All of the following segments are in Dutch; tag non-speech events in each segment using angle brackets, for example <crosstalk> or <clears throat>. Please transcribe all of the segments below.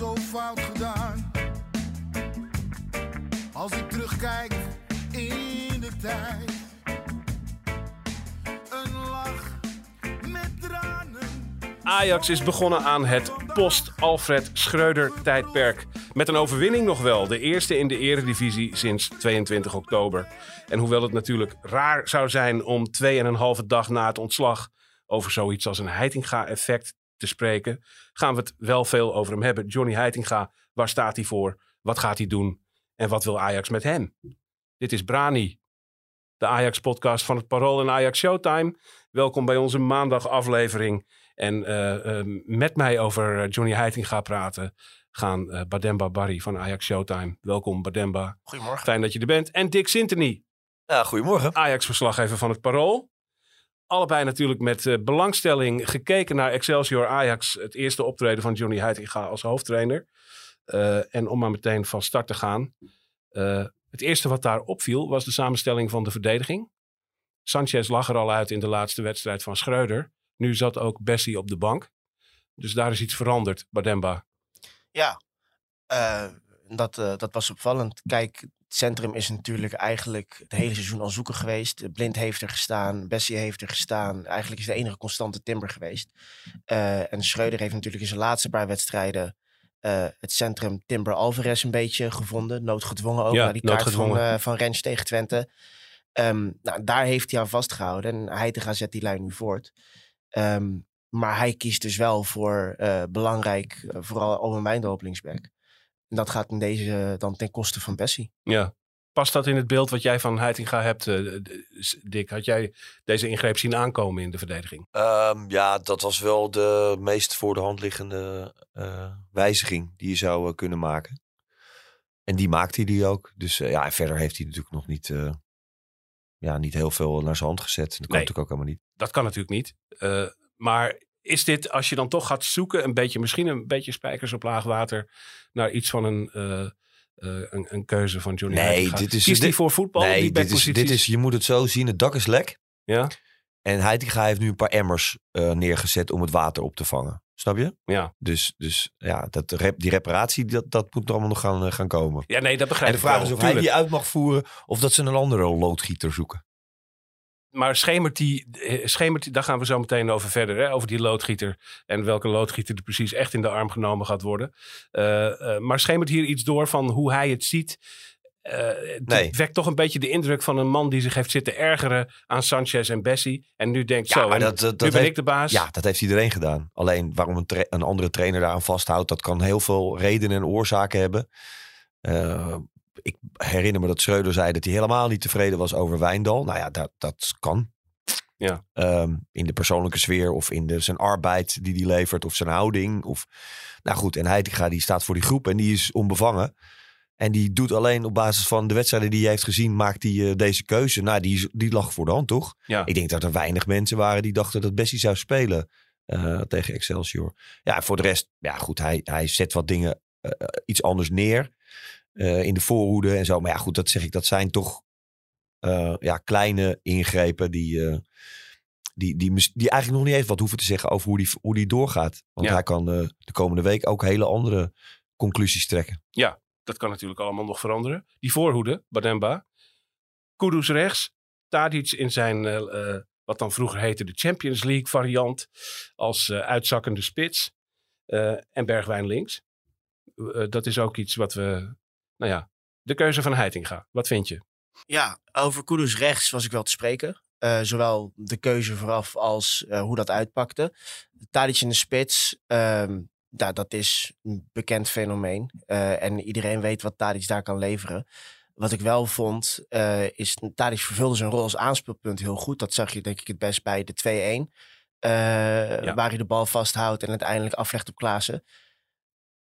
zo fout gedaan. Als ik terugkijk in de tijd, een lach met tranen. Ajax is begonnen aan het post-Alfred Schreuder-tijdperk. Met een overwinning nog wel. De eerste in de eredivisie sinds 22 oktober. En hoewel het natuurlijk raar zou zijn om 2,5 dag na het ontslag over zoiets als een Heitinga-effect te spreken, gaan we het wel veel over hem hebben. Johnny Heitinga, waar staat hij voor? Wat gaat hij doen? En wat wil Ajax met hem? Dit is Brani, de Ajax-podcast van het Parool en Ajax Showtime. Welkom bij onze maandagaflevering. En eh, eh, met mij over Johnny Heitinga praten gaan eh, Bademba Barry van Ajax Showtime. Welkom Bademba. Goedemorgen. Fijn dat je er bent. En Dick Sintony, Ja, goedemorgen. Ajax-verslaggever van het Parool. Allebei natuurlijk met eh, belangstelling gekeken naar Excelsior Ajax. Het eerste optreden van Johnny Heitinga als hoofdtrainer. Eh, en om maar meteen van start te gaan. Eh, het eerste wat daar opviel was de samenstelling van de verdediging. Sanchez lag er al uit in de laatste wedstrijd van Schreuder. Nu zat ook Bessie op de bank. Dus daar is iets veranderd, Bademba. Ja, dat, dat was opvallend. Kijk, centrum is natuurlijk eigenlijk het hele seizoen al zoeken geweest. Blind heeft er gestaan, Bessie heeft er gestaan. Eigenlijk is de enige constante Timber geweest. Eh, en Schreuder heeft natuurlijk in zijn laatste paar wedstrijden eh, het centrum Timber Alvarez een beetje gevonden. Noodgedwongen ook, Ja, naar die kaart van, eh, van Rens tegen Twente. Ehm, nou, daar heeft hij aan vastgehouden. En Heitinga zet die lijn nu voort. Ehm, maar hij kiest dus wel voor belangrijk, vooral Owen Wijndal op linksback. En dat gaat in deze eh, dan ten koste van Bessie. Ja. Past dat in het beeld wat jij van Heitinga hebt, d- Dick? Had jij deze ingreep zien aankomen in de verdediging? Ehm, ja, dat was wel de meest voor de hand liggende eh, wijziging die je zou kunnen maken. En die maakte hij die ook. Dus ja, en verder heeft hij natuurlijk nog niet, eh, ja, niet heel veel naar zijn hand gezet. Dat kan Nee. natuurlijk ook helemaal niet. Dat kan natuurlijk niet. Eh, maar is dit, als je dan toch gaat zoeken, een beetje, misschien een beetje spijkers op laag water, naar iets van een, eh, eh, een, een keuze van Johnny Nee, Heitinga? dit is- dit- voor voetbal? nee, die dit is, dit is, je moet het zo zien. Het dak is lek. Ja, En Heitinga heeft nu een paar emmers eh, neergezet om het water op te vangen. Snap je? ja. Dus, dus ja, dat, rep- die reparatie, dat, dat moet er allemaal nog gaan, gaan komen. ja, nee, dat begrijp En de ik vraag wel, is of hij die uit mag voeren of dat ze een andere loodgieter zoeken. Maar schemert die, eh, schemert die, daar gaan we zo meteen over verder, hè, over die loodgieter. En welke loodgieter er precies echt in de arm genomen gaat worden. Eh, eh, maar schemert hier iets door van hoe hij het ziet? Het Nee. wekt toch een beetje de indruk van een man die zich heeft zitten ergeren aan Sanchez en Bessie. En nu denkt, Ja, zo, dat- dat- nu dat ben heeft- ik de baas. Ja, dat heeft iedereen gedaan. Alleen waarom een, tra- een andere trainer daaraan vasthoudt, dat kan heel veel redenen en oorzaken hebben. Eh, ik herinner me dat Schreuder zei dat hij helemaal niet tevreden was over Wijndal. Nou ja, dat, dat kan. Ja. Ehm, in de persoonlijke sfeer of in de, zijn arbeid die hij levert of zijn houding. Of, nou goed, en Heitinga die staat voor die groep en die is onbevangen. En die doet alleen op basis van de wedstrijden die hij heeft gezien, maakt hij eh, deze keuze. Nou, die, die lag voor de hand, toch? Ja. Ik denk dat er weinig mensen waren die dachten dat Bessie zou spelen eh, tegen Excelsior. Ja, voor de rest, ja goed, hij, hij zet wat dingen eh, iets anders neer eh, in de voorhoede en zo. Maar ja, goed, dat zeg ik, dat zijn toch eh, ja, kleine ingrepen die, eh, die, die, die eigenlijk nog niet eens wat hoeven te zeggen over hoe die, hoe die doorgaat. Want Ja. hij kan de komende week ook hele andere conclusies trekken. Dat kan natuurlijk allemaal nog veranderen. Die voorhoede, Bademba. Kudus rechts. Tadic in zijn, wat dan vroeger heette de Champions League variant. Als uitzakkende spits. En Bergwijn links. Dat is ook iets wat we... Nou ja, de keuze van Heitinga. Wat vind je? Ja, over Kudus rechts was ik wel te spreken. Eh, zowel de keuze vooraf als eh, hoe dat uitpakte. Tadic in de spits, ja, dat is een bekend fenomeen. Eh, en iedereen weet wat Tadic daar kan leveren. Wat ik wel vond, is Tadic vervulde zijn rol als aanspeelpunt heel goed. Dat zag je denk ik het best bij de 2-1. eh, Waar hij de bal vasthoudt en uiteindelijk aflegt op Klaassen.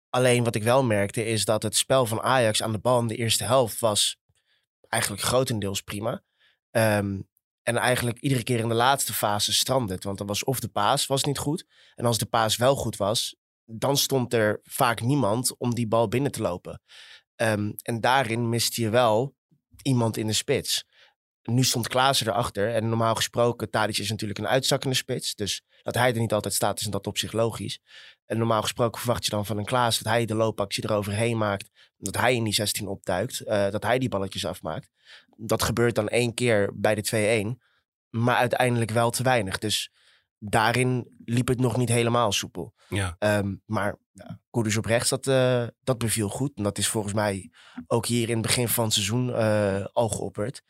Alleen wat ik wel merkte is dat het spel van Ajax aan de bal in de eerste helft was eigenlijk grotendeels prima. Ehm, en eigenlijk iedere keer in de laatste fase strandde het. Want dan was of de paas was niet goed. En als de paas wel goed was, dan stond er vaak niemand om die bal binnen te lopen. Ehm, en daarin miste je wel iemand in de spits. nu stond Klaassen erachter. En normaal gesproken, Tadic is natuurlijk een uitzakkende spits. Dus dat hij er niet altijd staat, is dat opzicht logisch. En normaal gesproken verwacht je dan van een Klaas dat hij de loopactie eroverheen maakt. Dat hij in die 16 opduikt. eh, dat hij die balletjes afmaakt. Dat gebeurt dan één keer bij de 2-1. Maar uiteindelijk wel te weinig. Dus daarin liep het nog niet helemaal soepel. Ja. Ehm, maar ja, op rechts, dat, eh, dat beviel goed. En dat is volgens mij ook hier in het begin van het seizoen eh, al geopperd.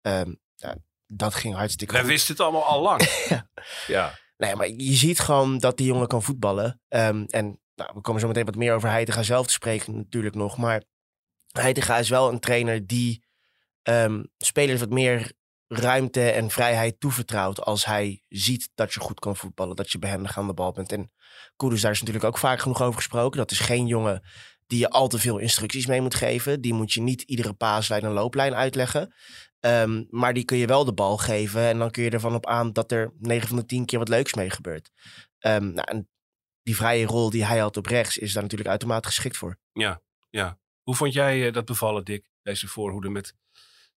Ehm, ja, dat ging hartstikke Wij goed. wisten het allemaal al lang. <laughs> Ja. ja. Nee, maar je ziet gewoon dat die jongen kan voetballen. Ehm, en nou, we komen zo meteen wat meer over Heitinga zelf te spreken natuurlijk nog. Maar Heitinga is wel een trainer die ehm, spelers wat meer ruimte en vrijheid toevertrouwt. Als hij ziet dat je goed kan voetballen, dat je behendig aan de bal bent. En Kudus, daar is natuurlijk ook vaak genoeg over gesproken. Dat is geen jongen die je al te veel instructies mee moet geven. Die moet je niet iedere paaslijn en looplijn uitleggen. Ehm, maar die kun je wel de bal geven. En dan kun je ervan op aan dat er 9 van de 10 keer wat leuks mee gebeurt. Ehm, nou, en die vrije rol die hij had op rechts is daar natuurlijk uitermate geschikt voor. Hoe vond jij eh, dat bevallen, Dick? Deze voorhoede met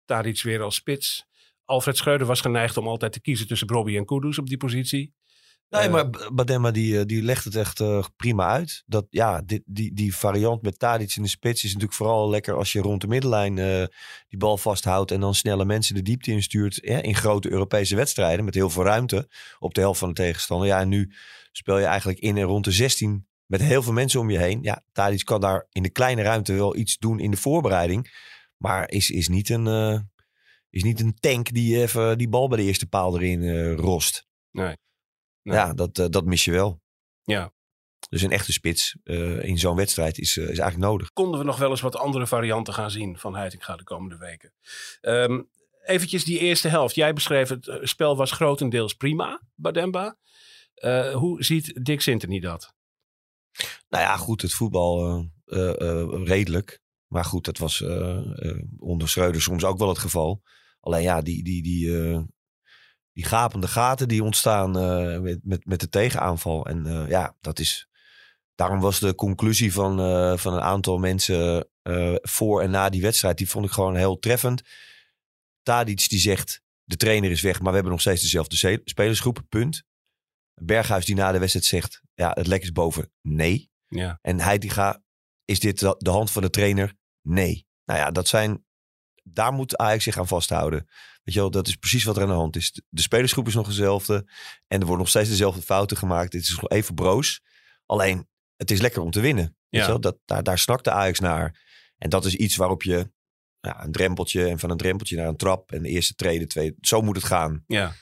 Tadic weer als spits. Alfred Schreuder was geneigd om altijd te kiezen tussen Robbie en Kudus op die positie. Nee, Eh, maar Bademma die, eh, die legt het echt eh, prima uit. Dat, ja, dit, die, die variant met Tadic in de spits is natuurlijk vooral lekker als je rond de middenlijn die bal vasthoudt en dan snelle mensen de diepte instuurt. Ja, in grote Europese wedstrijden met heel veel ruimte op de helft van de tegenstander. Ja, en nu speel je eigenlijk in en rond de 16 met heel veel mensen om je heen. Ja, Tadic kan daar in de kleine ruimte wel iets doen in de voorbereiding. Maar is, is, niet, een, is niet een tank die even die bal bij de eerste paal erin rost. Nee. Nee. Ja, dat, eh, dat mis je wel. Ja. Dus een echte spits eh, in zo'n wedstrijd is, eh, is eigenlijk nodig. konden we nog wel eens wat andere varianten gaan zien van Heitinga de komende weken. Ehm eventjes die eerste helft. Jij beschreef het spel was grotendeels prima, Bademba. Hoe ziet Dick Sintony dat? Nou ja, goed, het voetbal redelijk. Maar goed, dat was onder Schreuder soms ook wel het geval. Alleen ja, die, die, die, die gapende gaten die ontstaan eh, met, met, met de tegenaanval. En eh, ja, dat is... Daarom was de conclusie van, eh, van een aantal mensen voor en na die wedstrijd... die vond ik gewoon heel treffend. Tadic die zegt, de trainer is weg... maar we hebben nog steeds dezelfde spelersgroep, punt. Berghuis die na de wedstrijd zegt... ja, het lek is boven, nee. Ja. En Heitinga, is dit de hand van de trainer? Nee. Nou ja, dat zijn, daar moet Ajax zich aan vasthouden. Weet je wel, dat is precies wat er aan de hand is. De spelersgroep is nog dezelfde. En er worden nog steeds dezelfde fouten gemaakt. Dit is nog even broos. Alleen, het is lekker om te winnen. Weet Ja. je wel? Dat, daar, daar snakt de Ajax naar. En dat is iets waarop je ja, een drempeltje en van een drempeltje naar een trap. En de eerste trede, tweede. Zo moet het gaan. Ja.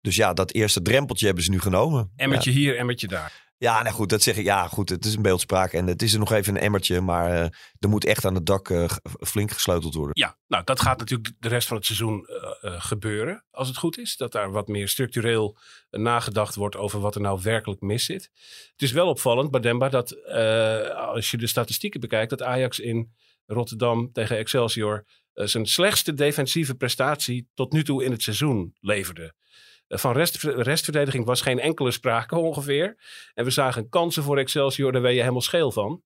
Dus ja, dat eerste drempeltje hebben ze nu genomen. Emmertje hier, emmertje daar. Ja, nou goed, dat zeg ik. Ja, goed, het is een beeldspraak en het is er nog even een emmertje, maar eh, er moet echt aan het dak eh, flink gesleuteld worden. Ja, nou dat gaat natuurlijk de rest van het seizoen eh, gebeuren, als het goed is. Dat daar wat meer structureel nagedacht wordt over wat er nou werkelijk mis zit. Het is wel opvallend, Bademba, dat als je de statistieken bekijkt, dat Ajax in Rotterdam tegen Excelsior zijn slechtste defensieve prestatie tot nu toe in het seizoen leverde. Eh, Van rest, restverdediging was geen enkele sprake ongeveer. En we zagen kansen voor Excelsior, daar ben je helemaal scheel van.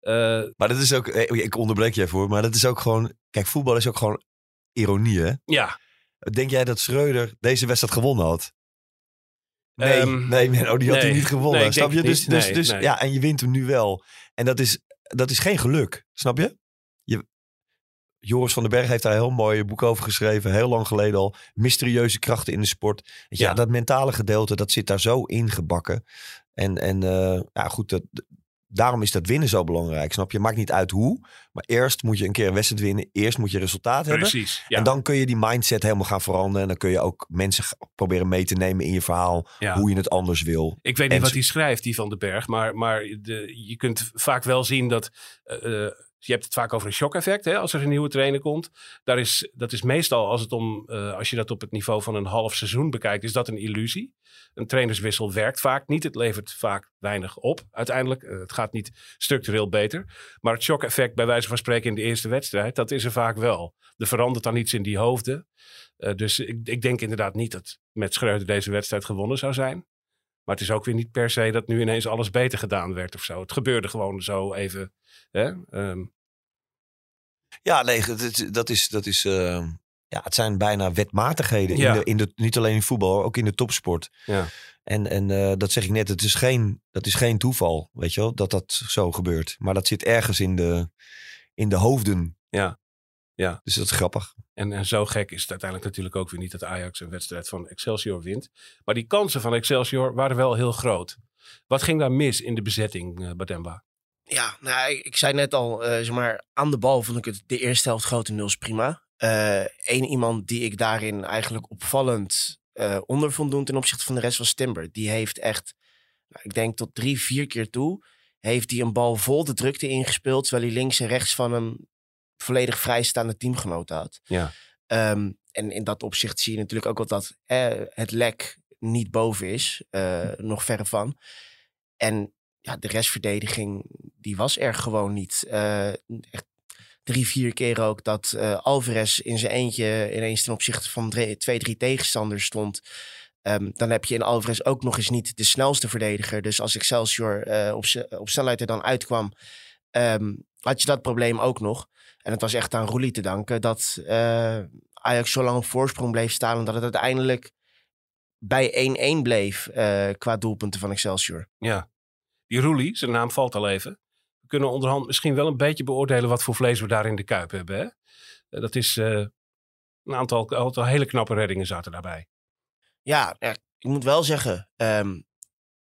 Eh, Maar dat is ook, eh, ik onderbreek je even, maar dat is ook gewoon, kijk, voetbal is ook gewoon ironie, hè? ja, Denk jij dat Schreuder deze wedstrijd gewonnen had? Nee, Ehm, nee, Menno, die had nee. hij niet gewonnen. Nee, snap je? Dus, dus, Nee, dus ja, en je wint hem nu wel. En dat is, dat is geen geluk, snap je? je? Joris van den Berg heeft daar een heel mooi boek over geschreven, heel lang geleden al. Mysterieuze krachten in de sport. Ja. dat mentale gedeelte, dat zit daar zo ingebakken. En, en eh, ja, goed, dat, daarom is dat winnen zo belangrijk, snap je? Maakt niet uit hoe, maar eerst moet je een keer een wedstrijd winnen. Eerst moet je resultaat hebben. precies. Ja. En dan kun je die mindset helemaal gaan veranderen. En dan kun je ook mensen proberen mee te nemen in je verhaal. Ja. Hoe je het anders wil. Ik weet niet En wat hij schrijft, die van den Berg. Maar, maar de, je kunt vaak wel zien dat. eh, eh, je hebt het vaak over een shock-effect hè, als er een nieuwe trainer komt. Daar is, dat is meestal, als, het om, eh, als je dat op het niveau van een half seizoen bekijkt, is dat een illusie. Een trainerswissel werkt vaak niet. Het levert vaak weinig op uiteindelijk. Het gaat niet structureel beter. Maar het shock-effect, bij wijze van spreken in de eerste wedstrijd, dat is er vaak wel. Er verandert dan iets in die hoofden. Eh, dus ik, ik denk inderdaad niet dat met Schreuder deze wedstrijd gewonnen zou zijn. Maar het is ook weer niet per se dat nu ineens alles beter gedaan werd of zo. Het gebeurde gewoon zo even. Hè? Ehm, Ja, nee, dat is, dat is, dat is, eh, ja, het zijn bijna wetmatigheden. Ja. In de, in de, niet alleen in voetbal, ook in de topsport. Ja. En, en eh, dat zeg ik net, het is, geen, dat is geen toeval, weet je wel, dat dat zo gebeurt. Maar dat zit ergens in de, in de hoofden. Ja. Ja. Dus dat is grappig. En, en zo gek is het uiteindelijk natuurlijk ook weer niet dat Ajax een wedstrijd van Excelsior wint. Maar die kansen van Excelsior waren wel heel groot. Wat ging daar mis in de bezetting, eh, Bademba? Ja, nou, ik, ik zei net al, eh, zeg maar, aan de bal vond ik het de eerste helft grotendeels prima. Eén iemand die ik daarin eigenlijk opvallend eh onder vond doen ten opzichte van de rest was Timber. Die heeft echt, nou, ik denk tot drie, vier keer toe, heeft hij een bal vol de drukte ingespeeld, terwijl hij links en rechts van een volledig vrijstaande teamgenoot had. Ja. Ehm, en in dat opzicht zie je natuurlijk ook wel dat eh, het lek niet boven is, eh, nog verre van. En ja, de restverdediging, die was er gewoon niet. Eh, echt drie, vier keer ook dat eh, Alvarez in zijn eentje ineens ten opzichte van drie- twee, drie tegenstanders stond. Ehm, dan heb je in Alvarez ook nog eens niet de snelste verdediger. Dus als Excelsior eh, op, op snelheid er dan uitkwam, ehm, had je dat probleem ook nog. En het was echt aan Roelie te danken dat eh, Ajax zo lang op voorsprong bleef staan. En dat het uiteindelijk bij 1-1 bleef eh, qua doelpunten van Excelsior. Ja. Die Roelie, zijn naam valt al even. We kunnen onderhand misschien wel een beetje beoordelen wat voor vlees we daar in de kuip hebben. Hè? Dat is een aantal, aantal hele knappe reddingen zaten daarbij. Ja, ik moet wel zeggen, ehm,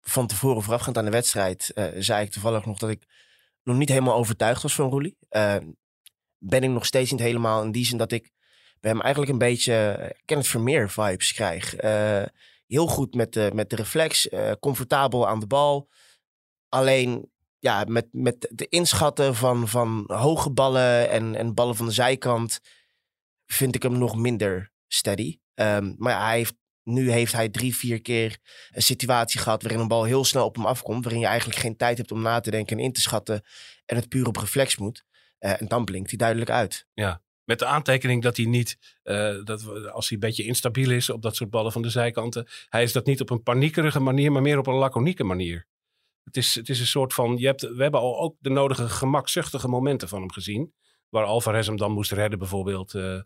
van tevoren voorafgaand aan de wedstrijd eh, zei ik toevallig nog dat ik nog niet helemaal overtuigd was van Roelie. Ehm, ben ik nog steeds niet helemaal in die zin dat ik bij hem eigenlijk een beetje uh, Kenneth Vermeer vibes krijg. Eh, heel goed met de, met de reflex, eh, comfortabel aan de bal. Alleen ja, met, met de inschatten van, van hoge ballen en, en ballen van de zijkant vind ik hem nog minder steady. Ehm, maar hij heeft nu heeft hij drie, vier keer een situatie gehad waarin een bal heel snel op hem afkomt. Waarin je eigenlijk geen tijd hebt om na te denken en in te schatten. En het puur op reflex moet. Uh, en dan blinkt hij duidelijk uit. Ja, met de aantekening dat hij niet, uh, dat, als hij een beetje instabiel is op dat soort ballen van de zijkanten. Hij is dat niet op een paniekerige manier, maar meer op een laconieke manier. Het is, het is een soort van, je hebt, we hebben al ook de nodige gemakzuchtige momenten van hem gezien. Waar Alvarez hem dan moest redden bijvoorbeeld. Uh,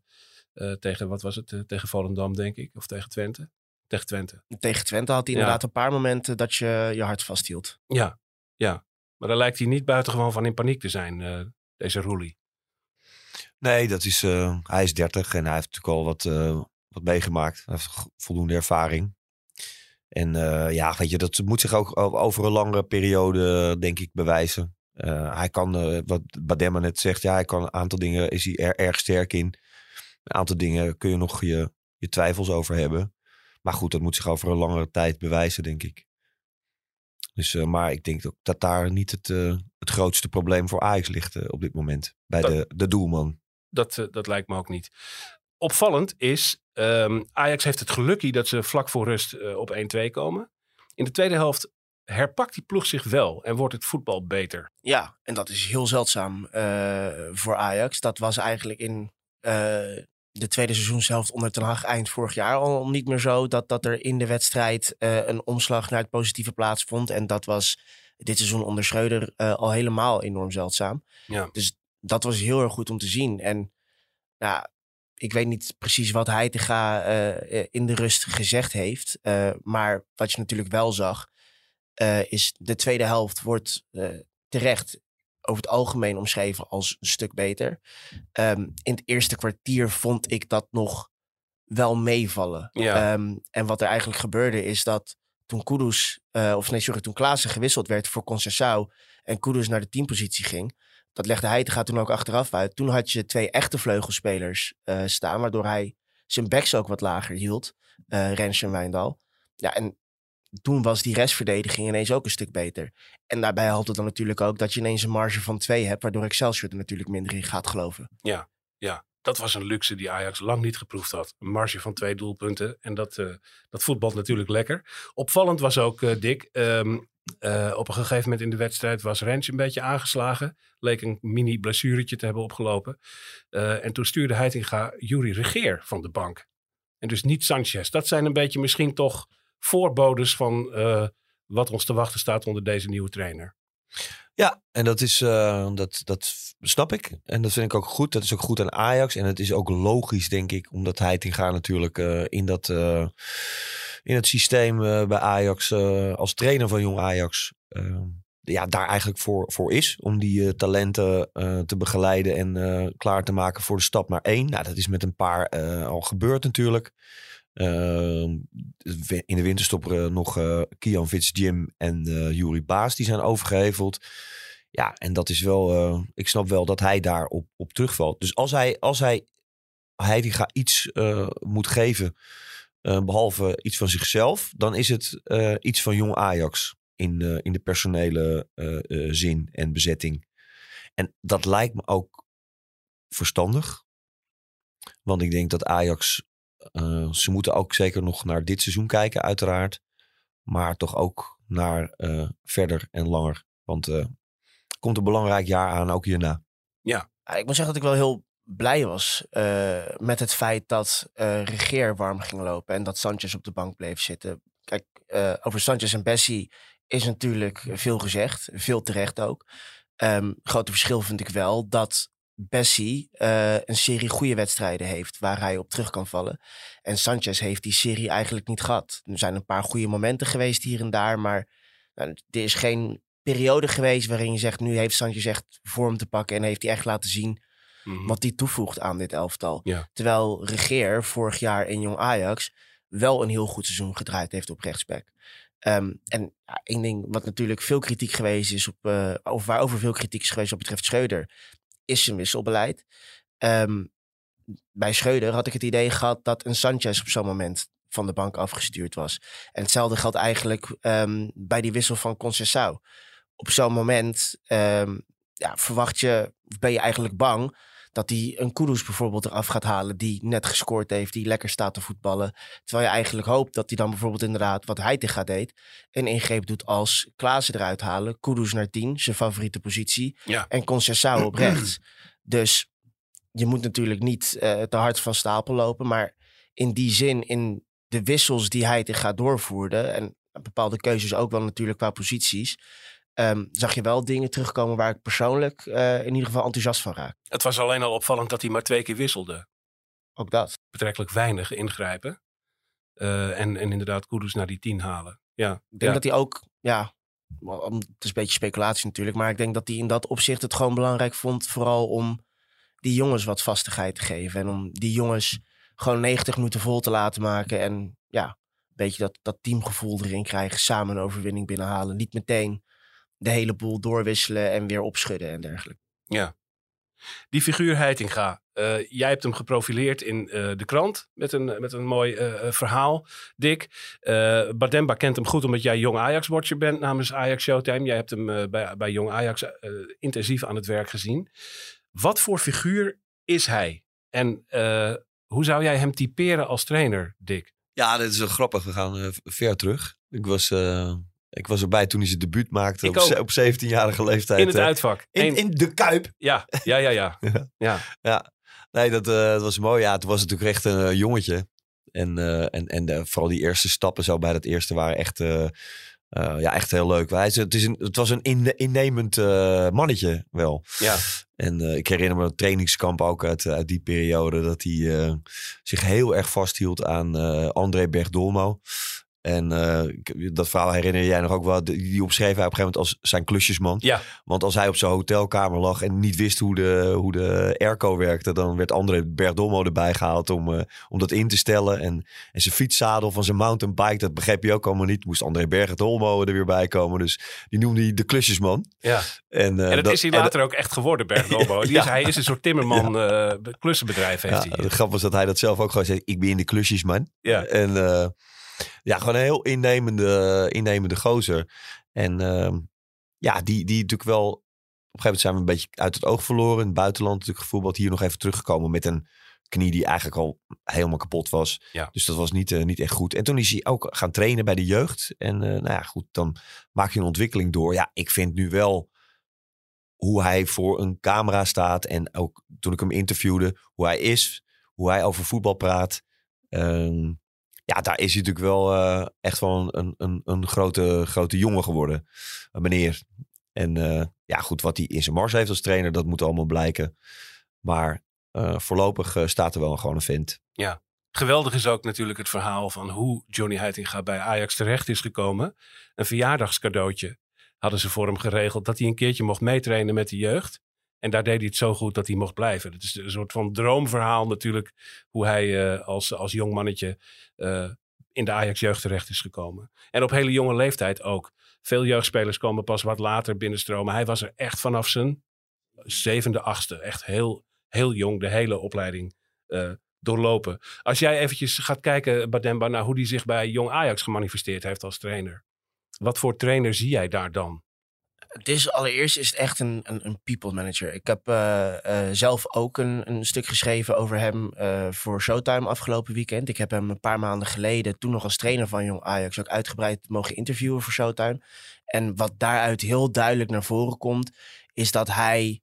uh, tegen, wat was het? Uh, tegen Volendam, denk ik. Of tegen Twente. Tegen Twente. Tegen Twente had hij ja. inderdaad een paar momenten dat je je hart vasthield. Ja, ja. Maar daar lijkt hij niet buitengewoon van in paniek te zijn, uh, deze Roelie. Nee, dat is, uh, hij is 30 en hij heeft natuurlijk al wat, uh, wat meegemaakt. Hij heeft voldoende ervaring. En uh, ja, weet je, dat moet zich ook over een langere periode, denk ik, bewijzen. hij kan, wat Bademma net zegt, ja, hij kan een aantal dingen, is hij er, erg sterk in. Een aantal dingen kun je nog je, je twijfels over hebben. Maar goed, dat moet zich over een langere tijd bewijzen, denk ik. Dus, uh, maar ik denk ook dat daar niet het, uh, het grootste probleem voor Ajax ligt uh, op dit moment. Bij dat, de, de doelman. Dat, dat lijkt me ook niet. Opvallend is, um, Ajax heeft het gelukkie dat ze vlak voor rust op 1-2 komen. In de tweede helft herpakt die ploeg zich wel en wordt het voetbal beter. Ja, en dat is heel zeldzaam voor Ajax. Dat was eigenlijk in de tweede seizoenshelft onder Ten Hag eind vorig jaar al niet meer zo. Dat, dat er in de wedstrijd uh, een omslag naar het positieve plaatsvond. En dat was dit seizoen onder Schreuder uh, al helemaal enorm zeldzaam. Ja. Dus dat was heel erg goed om te zien. En nou, ik weet niet precies wat hij te gaan uh, in de rust gezegd heeft. maar wat je natuurlijk wel zag, is de tweede helft wordt terecht over het algemeen omschreven als een stuk beter. Um, in het eerste kwartier vond ik dat nog wel meevallen. Ja. Um, en wat er eigenlijk gebeurde is dat toen Kudus, uh, of nee, sorry, toen Klaassen gewisseld werd voor Concessao en Kudus naar de teampositie ging, dat legde hij gaat toen ook achteraf uit. Toen had je twee echte vleugelspelers uh, staan, waardoor hij zijn backs ook wat lager hield, uh, Rens en Wijndal. Ja, en toen was die restverdediging ineens ook een stuk beter. En daarbij helpt het dan natuurlijk ook dat je ineens een marge van twee hebt, waardoor Excelsior er natuurlijk minder in gaat geloven. Ja, ja. Dat was een luxe die Ajax lang niet geproefd had. Een marge van twee doelpunten. En dat, uh, dat voetbalt natuurlijk lekker. Opvallend was ook, uh, Dick, um, uh, op een gegeven moment in de wedstrijd was Rens een beetje aangeslagen. Leek een mini blessuretje te hebben opgelopen. en toen stuurde Heitinga Jury Regeer van de bank. En dus niet Sanchez. Dat zijn een beetje misschien toch voorbodes van uh, wat ons te wachten staat onder deze nieuwe trainer. Ja, en dat is eh, dat, dat snap ik. En dat vind ik ook goed. Dat is ook goed aan Ajax. En het is ook logisch, denk ik, omdat Heitinga natuurlijk eh, in dat eh, in het systeem eh, bij Ajax eh, als trainer van jong Ajax. eh, ja, daar eigenlijk voor, voor is. Om die eh, talenten eh, te begeleiden en eh, klaar te maken voor de stap naar één. Nou, dat is met een paar eh, al gebeurd natuurlijk. Ehm, in de winterstop eh, nog eh Kian Fitzjim en eh Juri Baas. Die zijn overgeheveld. Ja, en dat is wel... ik snap wel dat hij daarop op terugvalt. Dus als hij, als hij, gaat iets moet geven... eh, behalve iets van zichzelf... dan is het iets van jong Ajax... in, in de personele zin en bezetting. En dat lijkt me ook verstandig. Want ik denk dat Ajax... eh, ze moeten ook zeker nog naar dit seizoen kijken, uiteraard. Maar toch ook naar eh, verder en langer. Want eh, er komt een belangrijk jaar aan, ook hierna. Ja, ik moet zeggen dat ik wel heel blij was eh, met het feit dat eh Regeer warm ging lopen en dat Sanchez op de bank bleef zitten. Kijk, eh, over Sanchez en Bessie is natuurlijk veel gezegd, veel terecht ook. Ehm grote verschil vind ik wel dat Bessie eh, een serie goede wedstrijden heeft waar hij op terug kan vallen. En Sanchez heeft die serie eigenlijk niet gehad. Er zijn een paar goede momenten geweest hier en daar, maar nou, er is geen periode geweest waarin je zegt, nu heeft Sanchez echt vorm te pakken en heeft hij echt laten zien Mhm. wat die toevoegt aan dit elftal. Ja. Terwijl Regeer vorig jaar in Jong Ajax wel een heel goed seizoen gedraaid heeft op rechtsback. Ehm, en ja, één ding wat natuurlijk veel kritiek geweest is op, eh, of waarover veel kritiek is geweest wat betreft Schreuder, is zijn wisselbeleid. Ehm, bij Schreuder had ik het idee gehad dat een Sanchez op zo'n moment van de bank afgestuurd was. En hetzelfde geldt eigenlijk ehm, bij die wissel van Conceição. Op zo'n moment ehm, ja, verwacht je, ben je eigenlijk bang dat hij een Kudus bijvoorbeeld eraf gaat halen die net gescoord heeft, die lekker staat te voetballen. Terwijl je eigenlijk hoopt dat hij dan bijvoorbeeld inderdaad wat hij tegen deed, een ingreep doet als Klaassen eruit halen, Kudus naar 10, zijn favoriete positie, Ja. en Conceição op rechts. Dus je moet natuurlijk niet eh, te hard van stapel lopen, maar in die zin, in de wissels die hij te gaat doorvoerde en bepaalde keuzes ook wel natuurlijk qua posities, ehm, zag je wel dingen terugkomen waar ik persoonlijk eh, in ieder geval enthousiast van raak. Het was alleen al opvallend dat hij maar twee keer wisselde. Ook dat. Betrekkelijk weinig ingrijpen. Eh, en, en inderdaad Kudus naar die tien halen. Ja, Ik denk ja. dat hij ook, ja, het is een beetje speculatie natuurlijk, maar ik denk dat hij in dat opzicht het gewoon belangrijk vond, vooral om die jongens wat vastigheid te geven en om die jongens gewoon 90 minuten vol te laten maken en ja, een beetje dat, dat teamgevoel erin krijgen, samen een overwinning binnenhalen, niet meteen de hele boel doorwisselen en weer opschudden en dergelijke. Ja. Die figuur Heitinga, eh, jij hebt hem geprofileerd in eh, de krant met een, met een mooi eh, verhaal, Dick. Eh Bademba kent hem goed omdat jij jong Ajax-watcher bent namens Ajax Showtime. Jij hebt hem bij, bij jong Ajax intensief aan het werk gezien. Wat voor figuur is hij? En eh, hoe zou jij hem typeren als trainer, Dick? Ja, dit is wel grappig. We gaan eh, ver terug. Ik was, eh, ik was erbij toen hij zijn debuut maakte. Ik op, op 17-jarige leeftijd. In het eh, uitvak. in, Eén- in de Kuip. Ja, ja, ja, <laughs> ja. Ja. ja. Nee, dat, eh, dat was mooi. Ja, toen was het natuurlijk echt een eh, jongetje. En, en, en de- vooral die eerste stappen zo bij dat eerste waren echt, ja, echt heel leuk. Hij het, is een, het was een inne- innemend mannetje wel. ja. En ik herinner me een trainingskamp ook uit, uit die periode. Dat hij zich heel erg vasthield aan André Bergdolmo. En eh, dat verhaal herinner jij nog ook wel. Die omschreef hij op een gegeven moment als zijn klusjesman. Ja, Want als hij op zijn hotelkamer lag en niet wist hoe de, hoe de airco werkte, dan werd André Bergdolmo erbij gehaald om, eh, om dat in te stellen. En, en zijn fietszadel van zijn mountainbike, dat begreep hij ook allemaal niet. Moest André Bergdolmo er weer bij komen. Dus die noemde hij de klusjesman. ja. En, eh, En dat, is hij en later ook echt geworden, <laughs> Ja. is, hij is een soort timmerman klussenbedrijf heeft Ja, hij. het grap was dat hij dat zelf ook gewoon zei. Ik ben in de klusjesman. Ja. En ja, gewoon een heel innemende, innemende gozer. En ehm, ja, die, die natuurlijk wel... Op een gegeven moment zijn we een beetje uit het oog verloren. In het buitenland natuurlijk gevoetbald. Hier nog even teruggekomen met een knie die eigenlijk al helemaal kapot was. Ja. Dus dat was niet, eh, niet echt goed. En toen is hij ook gaan trainen bij de jeugd. En eh, nou ja, goed, dan maak je een ontwikkeling door. Ja, ik vind nu wel hoe hij voor een camera staat. En ook toen ik hem interviewde, hoe hij is. Hoe hij over voetbal praat. Ehm, ja, daar is hij natuurlijk wel eh, echt wel een, een, een, grote, grote jongen geworden. Een meneer. En eh, ja, goed, wat hij in zijn mars heeft als trainer, dat moet allemaal blijken. Maar eh, voorlopig staat er wel gewoon een vent. Geweldig is ook natuurlijk het verhaal van hoe Johnny Heitinga bij Ajax terecht is gekomen. Een verjaardagscadeautje hadden ze voor hem geregeld dat hij een keertje mocht meetrainen met de jeugd. En daar deed hij het zo goed dat hij mocht blijven. Het is een soort van droomverhaal natuurlijk. Hoe hij eh, als, als jong mannetje eh, in de Ajax-jeugd terecht is gekomen. En op hele jonge leeftijd ook. Veel jeugdspelers komen pas wat later binnenstromen. Hij was er echt vanaf zijn zevende, achtste. Echt heel, heel jong de hele opleiding eh, doorlopen. Als jij eventjes gaat kijken, Bademba, naar hoe hij zich bij jong Ajax gemanifesteerd heeft als trainer. Wat voor trainer zie jij daar dan? Het is allereerst is het echt een, een, een people manager. Ik heb eh, eh, zelf ook een, een stuk geschreven over hem eh, voor Showtime afgelopen weekend. Ik heb hem een paar maanden geleden, toen nog als trainer van Jong Ajax, ook uitgebreid mogen interviewen voor Showtime. En wat daaruit heel duidelijk naar voren komt, is dat hij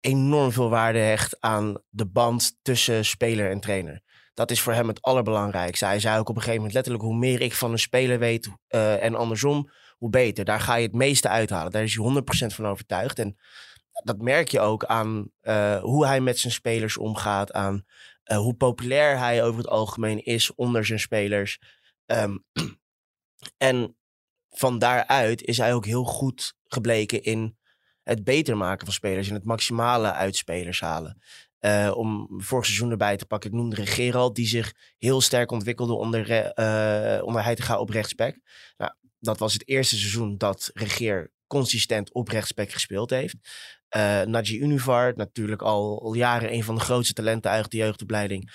enorm veel waarde hecht aan de band tussen speler en trainer. Dat is voor hem het allerbelangrijkste. Hij zei ook op een gegeven moment letterlijk: hoe meer ik van een speler weet en andersom, beter. Daar ga je het meeste uithalen. Daar is hij 100% van overtuigd. En dat merk je ook aan eh, hoe hij met zijn spelers omgaat, aan eh, hoe populair hij over het algemeen is onder zijn spelers. Ehm, <clears throat> en van daaruit is hij ook heel goed gebleken in het beter maken van spelers en het maximale uit spelers halen. Eh, om vorig seizoen erbij te pakken, ik noemde Gerald, die zich heel sterk ontwikkelde onder, eh onder Heitinga op rechtsback. Nou, dat was het eerste seizoen dat Regeer consistent op rechtsback gespeeld heeft. Eh Naji natuurlijk al, al jaren een van de grootste talenten uit de jeugdopleiding.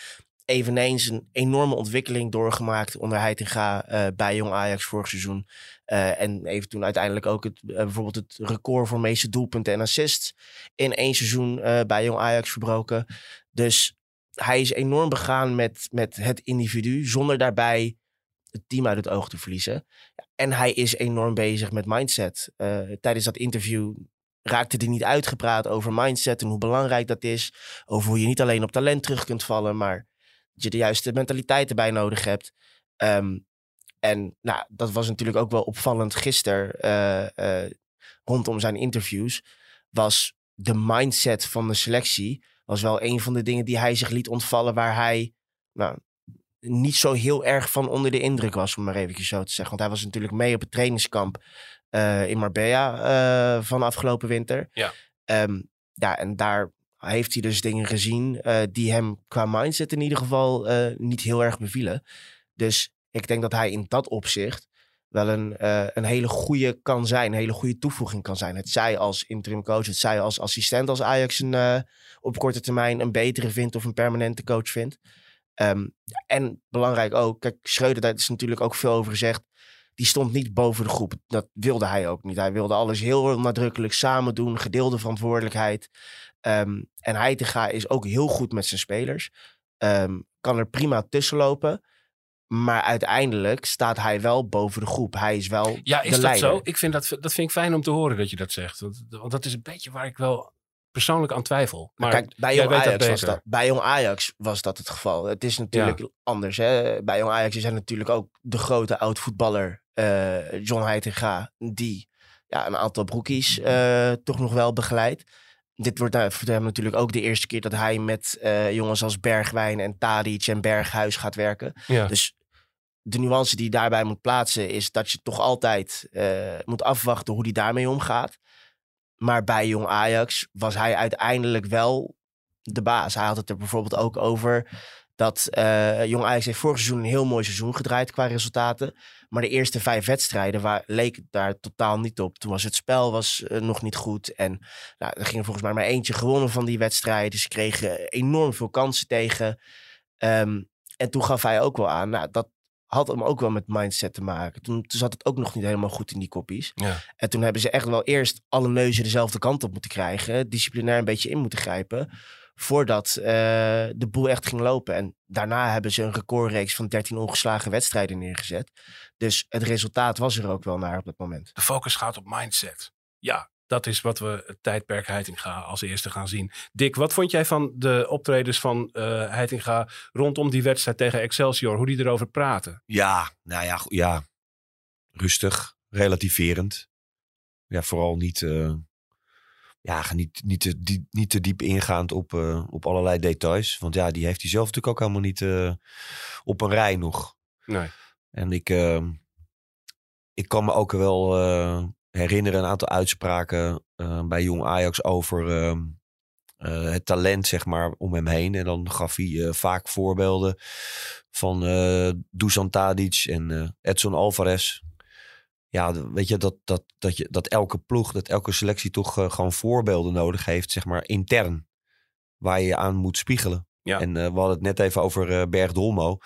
Eveneens een enorme ontwikkeling doorgemaakt onder Heitinga eh bij Jong Ajax vorig seizoen. Eh, en heeft toen uiteindelijk ook het, bijvoorbeeld het record voor meeste doelpunten en assists in één seizoen bij Jong Ajax verbroken. Dus hij is enorm begaan met, met het individu, zonder daarbij het team uit het oog te verliezen. En hij is enorm bezig met mindset. Eh, tijdens dat interview raakte hij niet uitgepraat over mindset en hoe belangrijk dat is. Over hoe je niet alleen op talent terug kunt vallen, maar dat je de juiste mentaliteit erbij nodig hebt. Ehm, en nou, dat was natuurlijk ook wel opvallend gisteren eh, eh, rondom zijn interviews. Was de mindset van de selectie was wel een van de dingen die hij zich liet ontvallen waar hij nou, niet zo heel erg van onder de indruk was, om maar eventjes zo te zeggen. Want hij was natuurlijk mee op het trainingskamp eh, in Marbella eh, van afgelopen winter. Ja. Ehm, ja, en daar heeft hij dus dingen gezien eh, die hem qua mindset in ieder geval niet heel erg bevielen. Dus ik denk dat hij in dat opzicht wel een, een hele goede kan zijn. Een hele goede toevoeging kan zijn. Het zij als interim coach, het zij als assistent als Ajax een, op korte termijn een betere vindt of een permanente coach vindt. Ehm, en belangrijk ook, kijk, Schreuder, daar is natuurlijk ook veel over gezegd. Die stond niet boven de groep. Dat wilde hij ook niet. Hij wilde alles heel nadrukkelijk samen doen, gedeelde verantwoordelijkheid. Ehm, en Heitinga is ook heel goed met zijn spelers. Ehm, kan er prima tussen lopen. Maar uiteindelijk staat hij wel boven de groep. Hij is wel Ja, is de dat leider. zo? Ik vind dat, dat vind ik fijn om te horen dat je dat zegt. Want, want dat is een beetje waar ik wel persoonlijk aan twijfel. Maar Kijk, bij Jong, Ajax was dat, bij Jong Ajax was dat het geval. Het is natuurlijk anders. Hè? Bij Jong Ajax is hij natuurlijk ook de grote oud-voetballer eh, John Heitinga... die ja, een aantal broekies eh, toch nog wel begeleidt. Dit wordt nou, voor hem natuurlijk ook de eerste keer dat hij met jongens als Bergwijn en Tadic en Berghuis gaat werken. Ja. Dus de nuance die je daarbij moet plaatsen is dat je toch altijd moet afwachten hoe die daarmee omgaat. Maar bij Jong Ajax was hij uiteindelijk wel de baas. Hij had het er bijvoorbeeld ook over dat eh, Jong Ajax heeft vorig seizoen een heel mooi seizoen gedraaid qua resultaten. Maar de eerste vijf wedstrijden waar, leek daar totaal niet op. Toen was het spel was, eh, nog niet goed. En nou, er ging volgens mij maar eentje gewonnen van die wedstrijden. Ze kregen enorm veel kansen tegen. Ehm, en toen gaf hij ook wel aan, nou, dat had hem ook wel met mindset te maken. Toen, toen zat het ook nog niet helemaal goed in die koppies. Ja. En toen hebben ze echt wel eerst alle neuzen dezelfde kant op moeten krijgen. Disciplinair een beetje in moeten grijpen. Voordat eh, de boel echt ging lopen. En daarna hebben ze een recordreeks van 13 ongeslagen wedstrijden neergezet. Dus het resultaat was er ook wel naar op dat moment. De focus gaat op mindset. Ja, dat is wat we het tijdperk Heitinga als eerste gaan zien. Dick, wat vond jij van de optredens van eh Heitinga rondom die wedstrijd tegen Excelsior? Hoe die erover praten? Ja, nou ja, ja. Rustig, relativerend. ja, vooral niet, eh, ja, niet, niet, te, die, niet te diep ingaand op, eh, op allerlei details. Want ja, die heeft hij zelf natuurlijk ook helemaal niet op een rij nog. Nee. En ik, ik kan me ook wel herinneren een aantal uitspraken eh, bij Jong Ajax over eh, eh, het talent, zeg maar, om hem heen. En dan gaf hij eh, vaak voorbeelden van Dusan Tadic en Edson Alvarez. Ja, weet je dat, dat, dat je, dat elke ploeg, dat elke selectie toch gewoon voorbeelden nodig heeft, zeg maar, intern. Waar je aan moet spiegelen. Ja. En we hadden het net even over Berg Dolmo.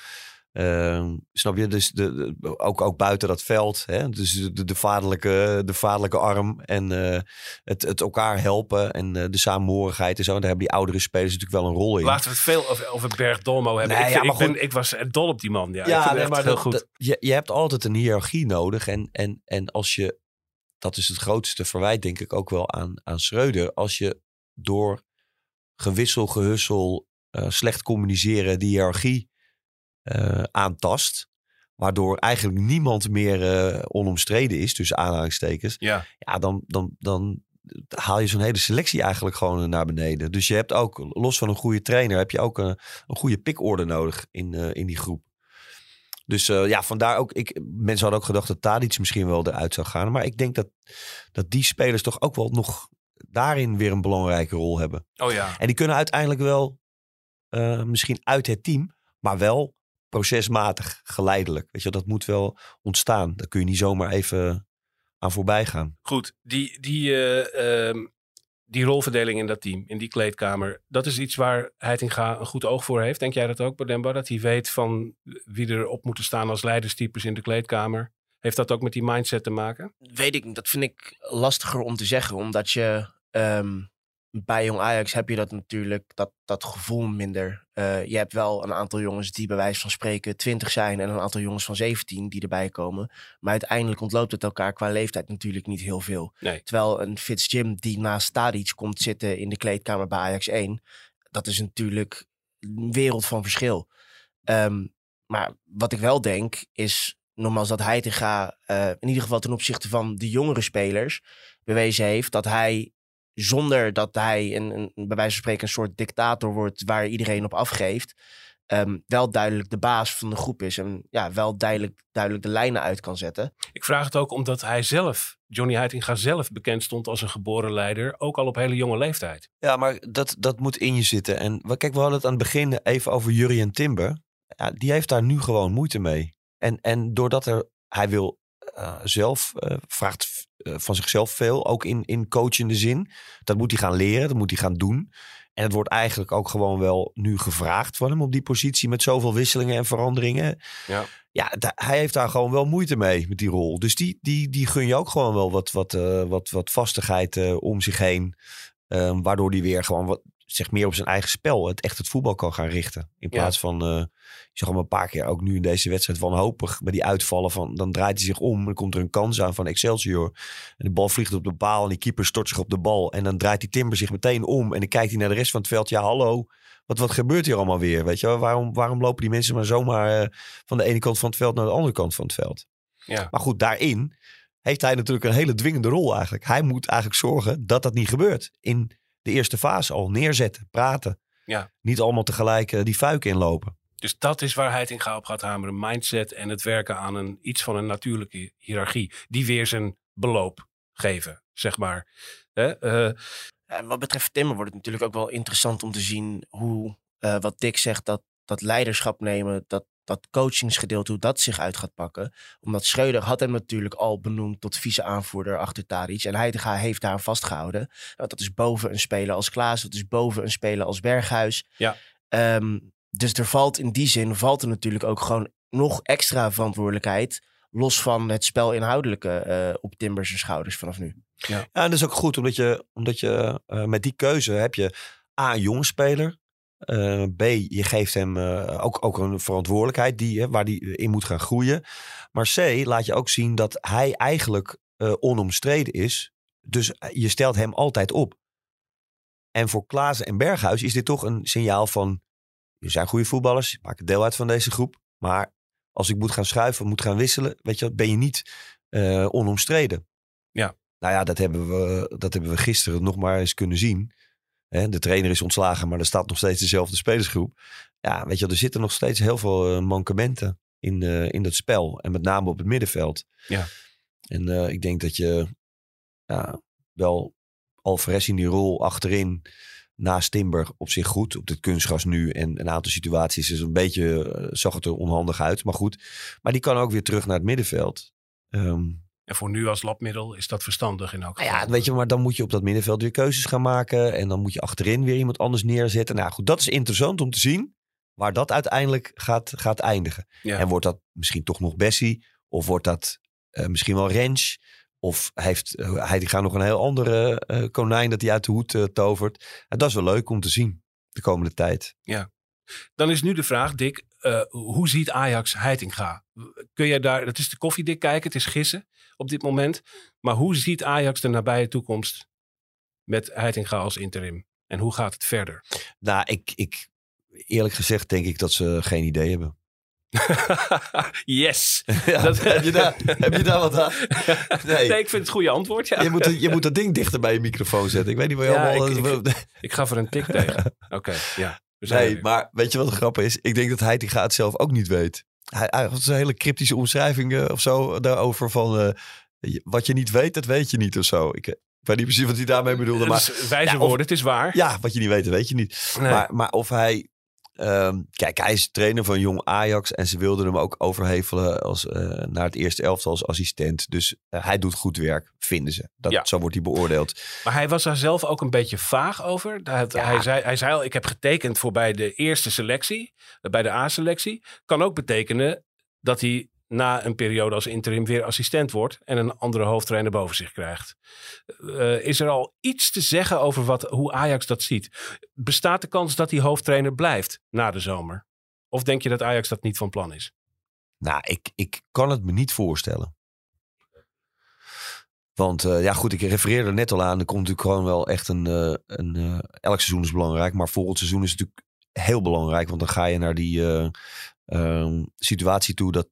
Ehm, snap je? Dus de, de- ook, ook buiten dat veld. Hè? Dus de, de, vaderlijke, de vaderlijke arm en eh, het, het elkaar helpen en eh, de samenhorigheid en zo. Daar hebben die oudere spelers natuurlijk wel een rol in. Laten we het veel over, over Berg Dolmo hebben. Nee, ik, ja, maar ben, goed. ik was dol op die man. Ja, Ja, ik vind nee, het maar heel goed. je, je hebt altijd een hiërarchie nodig. En, en, en, als je, dat is het grootste verwijt denk ik ook wel aan, aan Schreuder. Als je door gewissel, gehussel, eh, slecht communiceren die hiërarchie aantast. Waardoor eigenlijk niemand meer eh, onomstreden is, tussen aanhalingstekens. ja. Ja, dan, dan, dan haal je zo'n hele selectie eigenlijk gewoon naar beneden. Dus je hebt ook, los van een goede trainer, heb je ook een, een goede pikorde nodig in, eh, in die groep. Dus eh, ja, vandaar ook, ik, mensen hadden ook gedacht dat Tadic misschien wel eruit zou gaan. Maar ik denk dat, dat die spelers toch ook wel nog daarin weer een belangrijke rol hebben. Oh ja. En die kunnen uiteindelijk wel eh, misschien uit het team, maar wel procesmatig, geleidelijk. Weet je, dat moet wel ontstaan. Daar kun je niet zomaar even aan voorbij gaan. Goed, die, die, eh, ehm, die rolverdeling in dat team, in die kleedkamer, dat is iets waar Heitinga een goed oog voor heeft. Denk jij dat ook, Bodemba? Dat hij weet van wie er op moeten staan als leiderstypes in de kleedkamer? Heeft dat ook met die mindset te maken? Weet ik niet. Dat vind ik lastiger om te zeggen. Omdat je ehm, bij Jong Ajax heb je dat natuurlijk, dat, dat gevoel minder. Eh, je hebt wel een aantal jongens die bij wijze van spreken 20 zijn. En een aantal jongens van 17 die erbij komen. Maar uiteindelijk ontloopt het elkaar qua leeftijd natuurlijk niet heel veel. Nee. Terwijl een Fitz Jim die naast Tadic komt zitten in de kleedkamer bij Ajax 1. Dat is natuurlijk een wereld van verschil. Ehm, maar wat ik wel denk is, nogmaals dat Heitinga eh in ieder geval ten opzichte van de jongere spelers bewezen heeft dat hij zonder dat hij een, een, bij wijze van spreken een soort dictator wordt waar iedereen op afgeeft, ehm, wel duidelijk de baas van de groep is en ja, wel duidelijk, duidelijk de lijnen uit kan zetten. Ik vraag het ook omdat hij zelf, Johnny Heitinga zelf, bekend stond als een geboren leider. Ook al op hele jonge leeftijd. Ja, maar dat, dat moet in je zitten. En kijk, we hadden het aan het begin even over Jurien Timber. Ja, die heeft daar nu gewoon moeite mee. En, en doordat er, hij wil eh, zelf, eh, vraagt van zichzelf veel, ook in, in coachende zin. Dat moet hij gaan leren, dat moet hij gaan doen. En het wordt eigenlijk ook gewoon wel nu gevraagd van hem op die positie met zoveel wisselingen en veranderingen. Ja. Ja, hij heeft daar gewoon wel moeite mee met die rol. Dus die, die, die gun je ook gewoon wel wat, wat, eh, wat, wat vastigheid eh, om zich heen. Ehm, waardoor hij weer gewoon wat, zich meer op zijn eigen spel, het echt het voetbal kan gaan richten. In Ja. plaats van, eh je zag hem een paar keer ook nu in deze wedstrijd wanhopig bij die uitvallen van, dan draait hij zich om en dan komt er een kans aan van Excelsior. En de bal vliegt op de paal en die keeper stort zich op de bal. En dan draait die Timber zich meteen om en dan kijkt hij naar de rest van het veld. Ja, hallo, wat, wat gebeurt hier allemaal weer? Weet je, wel? waarom, waarom lopen die mensen maar zomaar eh, van de ene kant van het veld naar de andere kant van het veld? Ja. Maar goed, daarin heeft hij natuurlijk een hele dwingende rol eigenlijk. Hij moet eigenlijk zorgen dat dat niet gebeurt. In de eerste fase al neerzetten, praten. Ja. Niet allemaal tegelijk eh, die fuik inlopen. Dus dat is waar Heitinga op gaat hameren. Mindset en het werken aan een, iets van een natuurlijke hiërarchie. Die weer zijn beloop geven, zeg maar. Hè? eh, En wat betreft Timmer wordt het natuurlijk ook wel interessant om te zien hoe, eh, wat Dick zegt, dat, dat leiderschap nemen, dat, dat coachingsgedeelte, hoe dat zich uit gaat pakken. Omdat Schreuder had hem natuurlijk al benoemd tot vice-aanvoerder achter Tadic. En Heitinga heeft daar vastgehouden. Nou, dat is boven een speler als Klaas, dat is boven een speler als Berghuis. Ja. Ehm, dus er valt in die zin, valt er natuurlijk ook gewoon nog extra verantwoordelijkheid. Los van het spel inhoudelijke eh, op Timbers schouders vanaf nu. Ja, en dat is ook goed, omdat je, omdat je eh, met die keuze heb je A, een jonge speler. Eh, B, je geeft hem eh, ook, ook een verantwoordelijkheid die, hè, waar hij in moet gaan groeien. Maar C, laat je ook zien dat hij eigenlijk eh, onomstreden is. Dus eh, je stelt hem altijd op. En voor Klaassen en Berghuis is dit toch een signaal van... je zijn goede voetballers, je maakt deel uit van deze groep. Maar als ik moet gaan schuiven, moet gaan wisselen, weet je, ben je niet eh, onomstreden. Nou ja, dat hebben we, dat hebben we gisteren nog maar eens kunnen zien. Hè, de trainer is ontslagen, maar er staat nog steeds dezelfde spelersgroep. Ja, weet je, er zitten nog steeds heel veel eh, mankementen in, eh, in dat spel. En met name op het middenveld. Ja. En eh, ik denk dat je ja, wel Alvarez in die rol achterin naast Timber op zich goed. Op dit kunstgras nu en een aantal situaties is een beetje, zag het er onhandig uit. Maar goed, maar die kan ook weer terug naar het middenveld. Ehm, En voor nu als labmiddel is dat verstandig in elk nou geval. ja, weet je, maar dan moet je op dat middenveld weer keuzes gaan maken. En dan moet je achterin weer iemand anders neerzetten. Nou goed, dat is interessant om te zien waar dat uiteindelijk gaat, gaat eindigen. Ja. En wordt dat misschien toch nog Bessie? Of wordt dat eh, misschien wel Rens? Of heeft uh, hij gaat nog een heel andere eh, konijn dat hij uit de hoed tovert? Dat is wel leuk om te zien de komende tijd. Dan is nu de vraag, Dick, eh, hoe ziet Ajax Heitinga? Kun jij daar, dat is de koffiedik kijken, het is gissen op dit moment. Maar hoe ziet Ajax de nabije toekomst met Heitinga als interim? En hoe gaat het verder? Nou, ik, ik, eerlijk gezegd denk ik dat ze geen idee hebben. <laughs> yes! <laughs> Ja, Dat- heb, je daar, heb je daar wat aan? <laughs> Nee. Nee. ik vind het goede antwoord. Ja. Je moet, je moet dat ding dichter bij je microfoon zetten. Ik weet niet waar je Ja, allemaal... ik- Ik gaf er een tik tegen. Oké, ja. Nee, maar weet je wat de grap is? Ik denk dat hij die gaat zelf ook niet weet. Hij, hij had een hele cryptische omschrijving eh, of zo daarover van... eh, wat je niet weet, dat weet je niet of zo. Ik, eh, ik weet niet precies wat hij daarmee bedoelde. Het Maar is wijze ja, of- woorden, het is waar. ja, wat je niet weet, dat weet je niet. Nee. Maar, maar of hij... ehm, kijk, hij is trainer van Jong Ajax en ze wilden hem ook overhevelen als, eh, naar het eerste elftal als assistent. Dus eh, hij doet goed werk, vinden ze. Dat, Ja. Zo wordt hij beoordeeld. Maar hij was daar zelf ook een beetje vaag over. Ja. Hij, zei, hij zei al, ik heb getekend voor bij de eerste selectie, bij de A-selectie. Kan ook betekenen dat hij na een periode als interim weer assistent wordt en een andere hoofdtrainer boven zich krijgt. Eh, is er al iets te zeggen over wat, hoe Ajax dat ziet? Bestaat de kans dat hij hoofdtrainer blijft na de zomer? Of denk je dat Ajax dat niet van plan is? Nou, ik, ik kan het me niet voorstellen. Want eh, ja, goed, ik refereerde er net al aan. Er komt natuurlijk gewoon wel echt een. eh, een elk seizoen is belangrijk. Maar volgend seizoen is het natuurlijk heel belangrijk. Want dan ga je naar die eh, ehm, situatie toe dat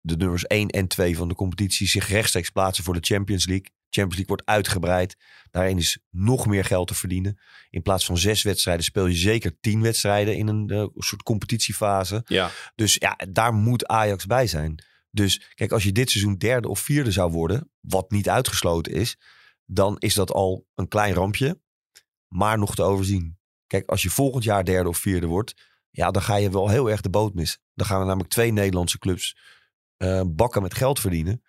de nummers 1 en 2 van de competitie zich rechtstreeks plaatsen voor de Champions League. Champions League wordt uitgebreid. Daarin is nog meer geld te verdienen. In plaats van zes wedstrijden speel je zeker tien wedstrijden in een eh, soort competitiefase. Ja. Dus ja, daar moet Ajax bij zijn. Dus kijk, als je dit seizoen derde of vierde zou worden, wat niet uitgesloten is, dan is dat al een klein rampje, maar nog te overzien. Kijk, als je volgend jaar derde of vierde wordt, ja, dan ga je wel heel erg de boot missen. Dan gaan er namelijk twee Nederlandse clubs eh, bakken met geld verdienen.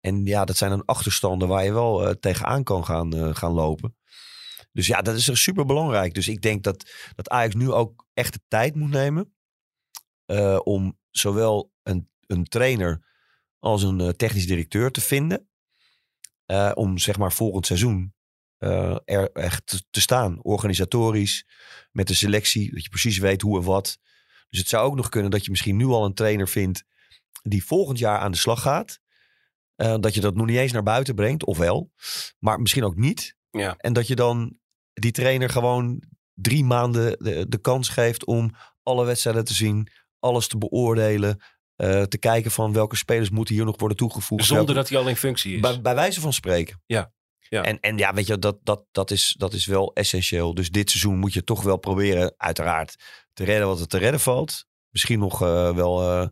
En ja, dat zijn dan achterstanden waar je wel eh, tegenaan kan gaan, eh, gaan lopen. Dus ja, dat is super belangrijk. Dus ik denk dat, dat Ajax nu ook echt de tijd moet nemen om zowel een, een trainer als een technisch directeur te vinden. Om zeg maar volgend seizoen er echt te staan. Organisatorisch, met de selectie, dat je precies weet hoe en wat. Dus het zou ook nog kunnen dat je misschien nu al een trainer vindt die volgend jaar aan de slag gaat. Eh, dat je dat nog niet eens naar buiten brengt, of wel. Maar misschien ook niet. Ja. En dat je dan die trainer gewoon drie maanden de, de kans geeft om alle wedstrijden te zien, alles te beoordelen. eh, te kijken van welke spelers moeten hier nog worden toegevoegd. Zonder welke- dat hij al in functie is. bij, bij wijze van spreken. Ja, ja. En, en ja, weet je, dat, dat, dat, is, dat is wel essentieel. Dus dit seizoen moet je toch wel proberen, uiteraard, te redden wat er te redden valt. Misschien nog eh, wel eh,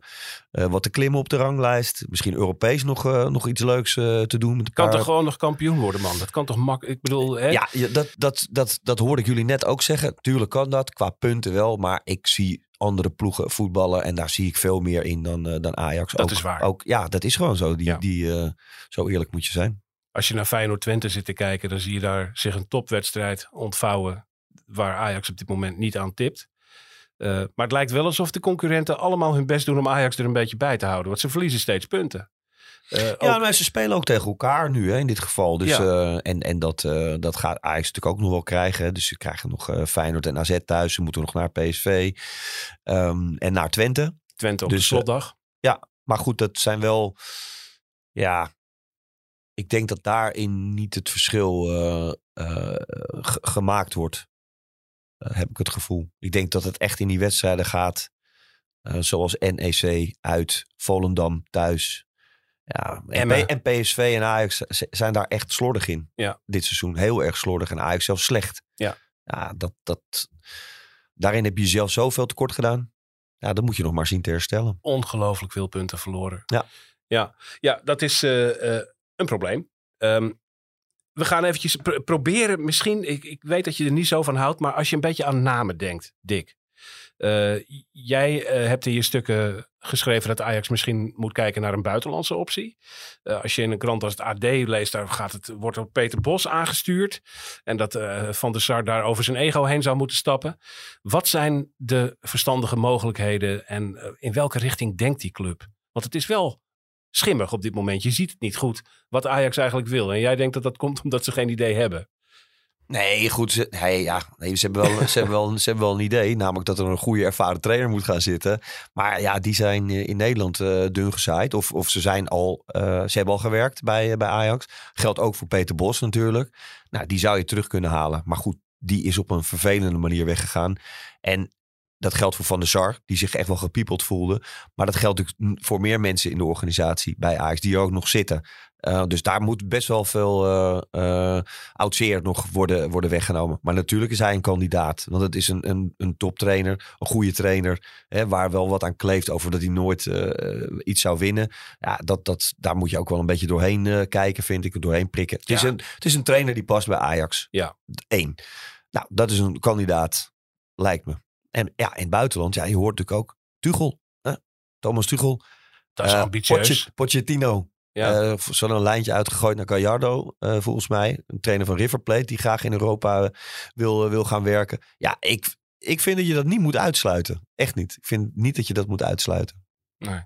eh, wat te klimmen op de ranglijst. Misschien Europees nog, nog iets leuks te doen. Met kan paar- toch gewoon nog kampioen worden, man? Dat kan toch makkelijk? Ik bedoel, hè? Ja, dat, dat, dat, dat hoorde ik jullie net ook zeggen. Tuurlijk kan dat, qua punten wel. Maar ik zie andere ploegen voetballen. En daar zie ik veel meer in dan, dan Ajax. Dat ook, is waar. Ook, ja, dat is gewoon zo. Die, Ja. die, zo eerlijk moet je zijn. Als je naar Feyenoord Twente zit te kijken, dan zie je daar zich een topwedstrijd ontvouwen waar Ajax op dit moment niet aan tipt. Eh, maar het lijkt wel alsof de concurrenten allemaal hun best doen om Ajax er een beetje bij te houden. Want ze verliezen steeds punten. Eh, Ja, ook- maar ze spelen ook tegen elkaar nu hè, in dit geval. Dus, Ja. eh, en en dat, dat gaat Ajax natuurlijk ook nog wel krijgen. Dus ze krijgen nog Feyenoord en AZ thuis. Ze moeten nog naar PSV ehm, en naar Twente. Twente op dus, de eh, slotdag. Maar goed, dat zijn wel... Ja, ik denk dat daarin niet het verschil ge- gemaakt wordt. Eh, heb ik het gevoel. Ik denk dat het echt in die wedstrijden gaat. eh, zoals NEC uit, Volendam thuis. Ja, en, en PSV en Ajax zijn daar echt slordig in. Ja. Dit seizoen. Heel erg slordig. En Ajax zelfs slecht. Ja. Ja, dat, dat, daarin heb je jezelf zoveel tekort gedaan. Ja, dat moet je nog maar zien te herstellen. ongelooflijk veel punten verloren. Ja. Ja, ja dat is eh, eh, een probleem. Ehm, we gaan eventjes pr- proberen, misschien, ik, ik weet dat je er niet zo van houdt, maar als je een beetje aan namen denkt, Dick. Eh, jij eh, hebt in je stukken geschreven dat Ajax misschien moet kijken naar een buitenlandse optie. Eh, als je in een krant als het AD leest, daar gaat het, wordt er Peter Bos aangestuurd. En dat Van der Sar daar over zijn ego heen zou moeten stappen. Wat zijn de verstandige mogelijkheden en in welke richting denkt die club? Want het is wel schimmig op dit moment. Je ziet het niet goed wat Ajax eigenlijk wil. En jij denkt dat dat komt omdat ze geen idee hebben. Nee, goed. Ze, ja, ze, hebben wel, ze, hebben wel, ze hebben wel een idee. Namelijk dat er een goede ervaren trainer moet gaan zitten. Maar ja, die zijn eh, in Nederland eh dun gezaaid. Of, of ze, zijn al, eh, ze hebben al gewerkt bij, bij Ajax. Geldt ook voor Peter Bos natuurlijk. Nou, die zou je terug kunnen halen. Maar goed, die is op een vervelende manier weggegaan. En dat geldt voor Van der Sar, die zich echt wel gepiepeld voelde. Maar dat geldt natuurlijk voor meer mensen in de organisatie bij Ajax, die er ook nog zitten. Uh, dus daar moet best wel veel uh, uh, oud-zeer nog worden, worden weggenomen. Maar natuurlijk is hij een kandidaat. Want het is een, een, een toptrainer, een goede trainer. Hè, waar wel wat aan kleeft over dat hij nooit iets zou winnen. Ja, dat, dat, daar moet je ook wel een beetje doorheen kijken, vind ik. Doorheen prikken. Het, ja. is een, het is een trainer die past bij Ajax. Ja. Eén. Nou, dat is een kandidaat, lijkt me. En ja, in het buitenland, ja, je hoort natuurlijk ook Tuchel. Hè? Thomas Tuchel. Dat is uh, ambitieus. Pochettino. Ja. Uh, Zo'n een lijntje uitgegooid naar Gallardo, uh, volgens mij. Een trainer van River Plate die graag in Europa wil, wil gaan werken. Ja, ik, ik vind dat je dat niet moet uitsluiten. Echt niet. Ik vind niet dat je dat moet uitsluiten. Nee.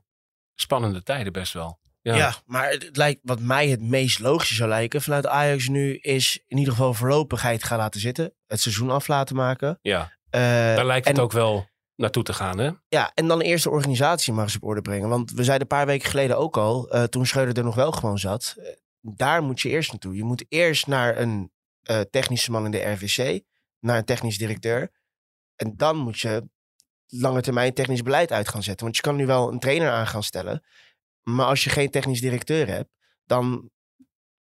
Spannende tijden best wel. Ja. ja. maar het lijkt wat mij het meest logische zou lijken vanuit Ajax nu is in ieder geval voorlopigheid gaan laten zitten. Het seizoen af laten maken. Ja, daar lijkt het ook wel naartoe te gaan, hè? Ja, en dan eerst de organisatie maar eens op orde brengen. Want we zeiden een paar weken geleden ook al, uh, toen Schreuder er nog wel gewoon zat. Uh, daar moet je eerst naartoe. Je moet eerst naar een uh, technische man in de RVC, naar een technisch directeur. En dan moet je lange termijn technisch beleid uit gaan zetten. Want je kan nu wel een trainer aan gaan stellen. Maar als je geen technisch directeur hebt, dan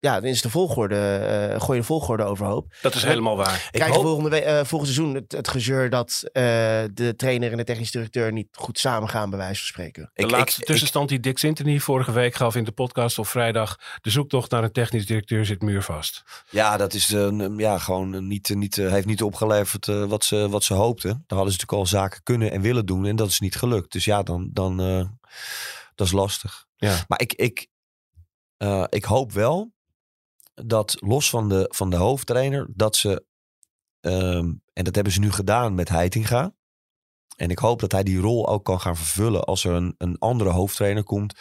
ja, dan is de volgorde, uh, gooi je de volgorde overhoop. Dat is helemaal waar. Krijg je hoop... volgende uh, volgend seizoen het, het gezeur dat uh, de trainer en de technisch directeur niet goed samen gaan, bij wijze van spreken. De ik, laatste ik, tussenstand die Dick Sintony vorige week gaf in de podcast op vrijdag. De zoektocht naar een technisch directeur zit muurvast. Ja, dat is ja, gewoon niet, niet, heeft niet opgeleverd wat, ze, wat ze hoopten. Dan hadden ze natuurlijk al zaken kunnen en willen doen en dat is niet gelukt. Dus ja, dan, dan dat is lastig. Ja. Maar ik, ik, ik hoop wel dat los van de, van de hoofdtrainer, dat ze, um, en dat hebben ze nu gedaan met Heitinga. En ik hoop dat hij die rol ook kan gaan vervullen als er een, een andere hoofdtrainer komt.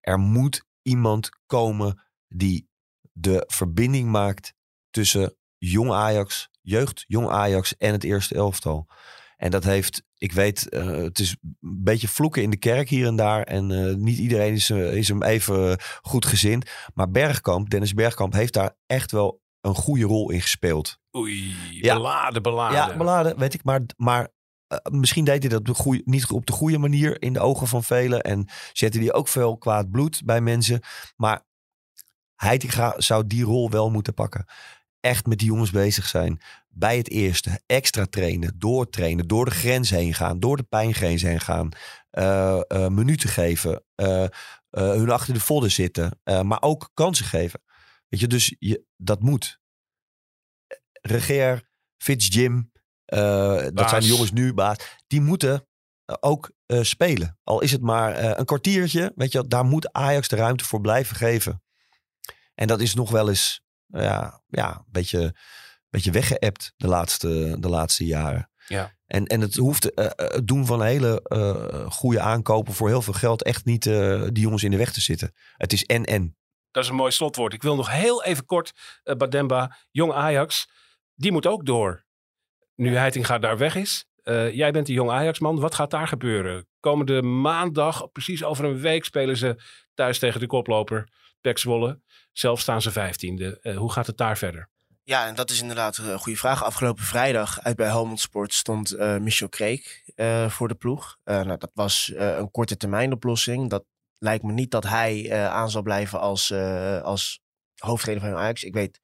Er moet iemand komen die de verbinding maakt tussen jong Ajax, jeugd, jong Ajax en het eerste elftal. En dat heeft, ik weet, uh, het is een beetje vloeken in de kerk hier en daar. En uh, niet iedereen is, uh, is hem even goed gezind. Maar Bergkamp, Dennis Bergkamp, heeft daar echt wel een goede rol in gespeeld. Oei, ja. beladen, beladen. Ja, beladen, weet ik. Maar, maar misschien deed hij dat op de goeie, niet op de goede manier in de ogen van velen. En zette hij ook veel kwaad bloed bij mensen. Maar Heitinga zou die rol wel moeten pakken echt met die jongens bezig zijn. Bij het eerste. Extra trainen. Doortrainen. Door de grens heen gaan. Door de pijngrens heen gaan. Uh, uh, minuten geven. Uh, hun achter de vodden zitten. maar ook kansen geven. Weet je, dus je, dat moet. Regeer, Fitz Jim. dat zijn de jongens nu, baas. Die moeten ook spelen. Al is het maar een kwartiertje. Weet je, daar moet Ajax de ruimte voor blijven geven. En dat is nog wel eens ja, ja, een beetje, beetje weggeëpt de laatste, de laatste jaren. Ja. En, en het hoeft uh, het doen van hele uh, goede aankopen voor heel veel geld echt niet uh, die jongens in de weg te zitten. Het is en en. Dat is een mooi slotwoord. Ik wil nog heel even kort, Bademba, jong Ajax, die moet ook door. Nu Heitinga daar weg is. Jij bent die jong Ajax-man. Wat gaat daar gebeuren? Komende maandag, precies over een week, spelen ze thuis tegen de koploper Pek Zwolle. Zelf staan ze vijftiende. Uh, hoe gaat het daar verder? Ja, en dat is inderdaad een goede vraag. Afgelopen vrijdag uit bij Helmond Sport stond uh, Michel Kreek voor de ploeg. nou, dat was een korte termijn oplossing. Dat lijkt me niet dat hij eh, aan zal blijven als, eh, als hoofdtrainer van Ajax. Ik weet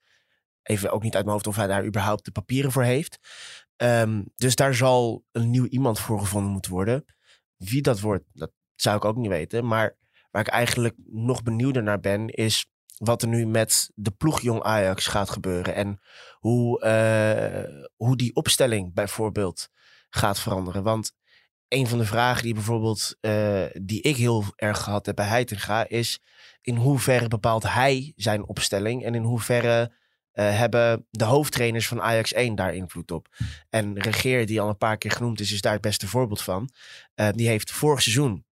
even ook niet uit mijn hoofd of hij daar überhaupt de papieren voor heeft. Ehm, dus daar zal een nieuw iemand voor gevonden moeten worden. Wie dat wordt, dat zou ik ook niet weten. Maar waar ik eigenlijk nog benieuwder naar ben, is wat er nu met de ploeg Jong Ajax gaat gebeuren. En hoe, eh, hoe die opstelling bijvoorbeeld gaat veranderen. Want een van de vragen die bijvoorbeeld eh, die ik heel erg gehad heb bij Heitinga is in hoeverre bepaalt hij zijn opstelling en in hoeverre eh, hebben de hoofdtrainers van Ajax 1 daar invloed op. En Regeer, die al een paar keer genoemd is, is daar het beste voorbeeld van. Die heeft vorig seizoen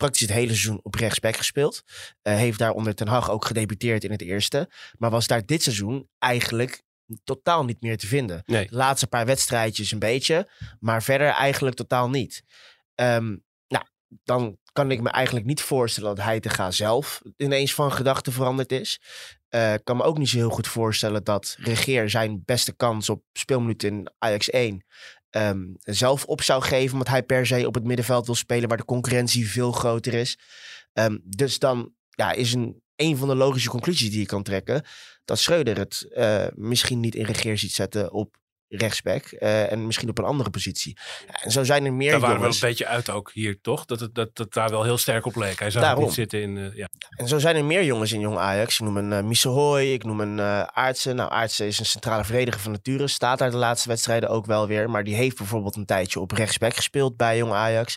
praktisch het hele seizoen op rechtsback gespeeld. Uh, heeft daar onder Ten Hag ook gedebuteerd in het eerste. Maar was daar dit seizoen eigenlijk totaal niet meer te vinden. Nee. De laatste paar wedstrijdjes een beetje, maar verder eigenlijk totaal niet. Um, nou, dan kan ik me eigenlijk niet voorstellen dat hij te gaan zelf ineens van gedachten veranderd is. Ik uh, kan me ook niet zo heel goed voorstellen dat Regeer zijn beste kans op speelminuten in Ajax 1 um, zelf op zou geven. Omdat hij per se op het middenveld wil spelen waar de concurrentie veel groter is. Um, dus dan ja, is een, een van de logische conclusies die je kan trekken. Dat Schreuder het uh, misschien niet in regeer ziet zetten op rechtsback. Uh, en misschien op een andere positie. Ja, en zo zijn er meer Daar waren jongens. wel een beetje uit ook hier, toch? Dat het dat, dat daar wel heel sterk op leek. Hij Daarom. niet zitten in... Uh, ja. En zo zijn er meer jongens in Jong Ajax. Ik noem een uh, Missehooi, ik noem een uh, Aartsen. Nou, Aartsen is een centrale verdediger van nature. Staat daar de laatste wedstrijden ook wel weer. Maar die heeft bijvoorbeeld een tijdje op rechtsback gespeeld bij Jong Ajax.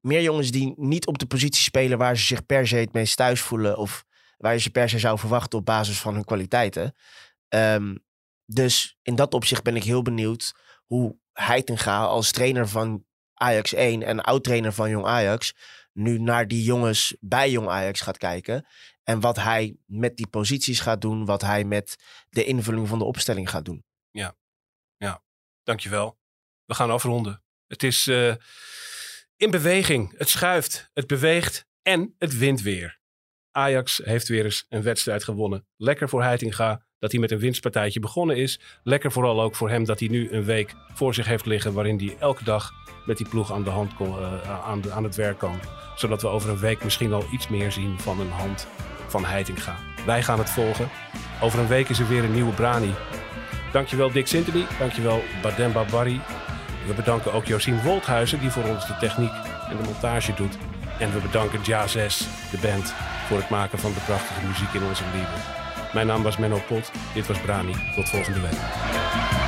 Meer jongens die niet op de positie spelen waar ze zich per se het meest thuis voelen. Of waar je ze per se zou verwachten op basis van hun kwaliteiten. Um, dus in dat opzicht ben ik heel benieuwd hoe Heitinga als trainer van Ajax 1 en oud-trainer van Jong Ajax nu naar die jongens bij Jong Ajax gaat kijken. En wat hij met die posities gaat doen, wat hij met de invulling van de opstelling gaat doen. Ja, ja. dankjewel. We gaan afronden. Het is uh, in beweging. Het schuift, het beweegt en het wint weer. Ajax heeft weer eens een wedstrijd gewonnen. Lekker voor Heitinga dat hij met een winstpartijtje begonnen is. Lekker vooral ook voor hem dat hij nu een week voor zich heeft liggen waarin hij elke dag met die ploeg aan de hand uh, aan, het werk kan. Zodat we over een week misschien al iets meer zien van een hand van Heitinga. Wij gaan het volgen. Over een week is er weer een nieuwe Brani. Dankjewel Dick Sintony, dankjewel Bademba Barry. We bedanken ook Josien Wolthuizen die voor ons de techniek en de montage doet. En we bedanken Ja 6, de band, voor het maken van de prachtige muziek in onze lieden. Mijn naam was Menno Pot. Dit was Brani. Tot volgende week.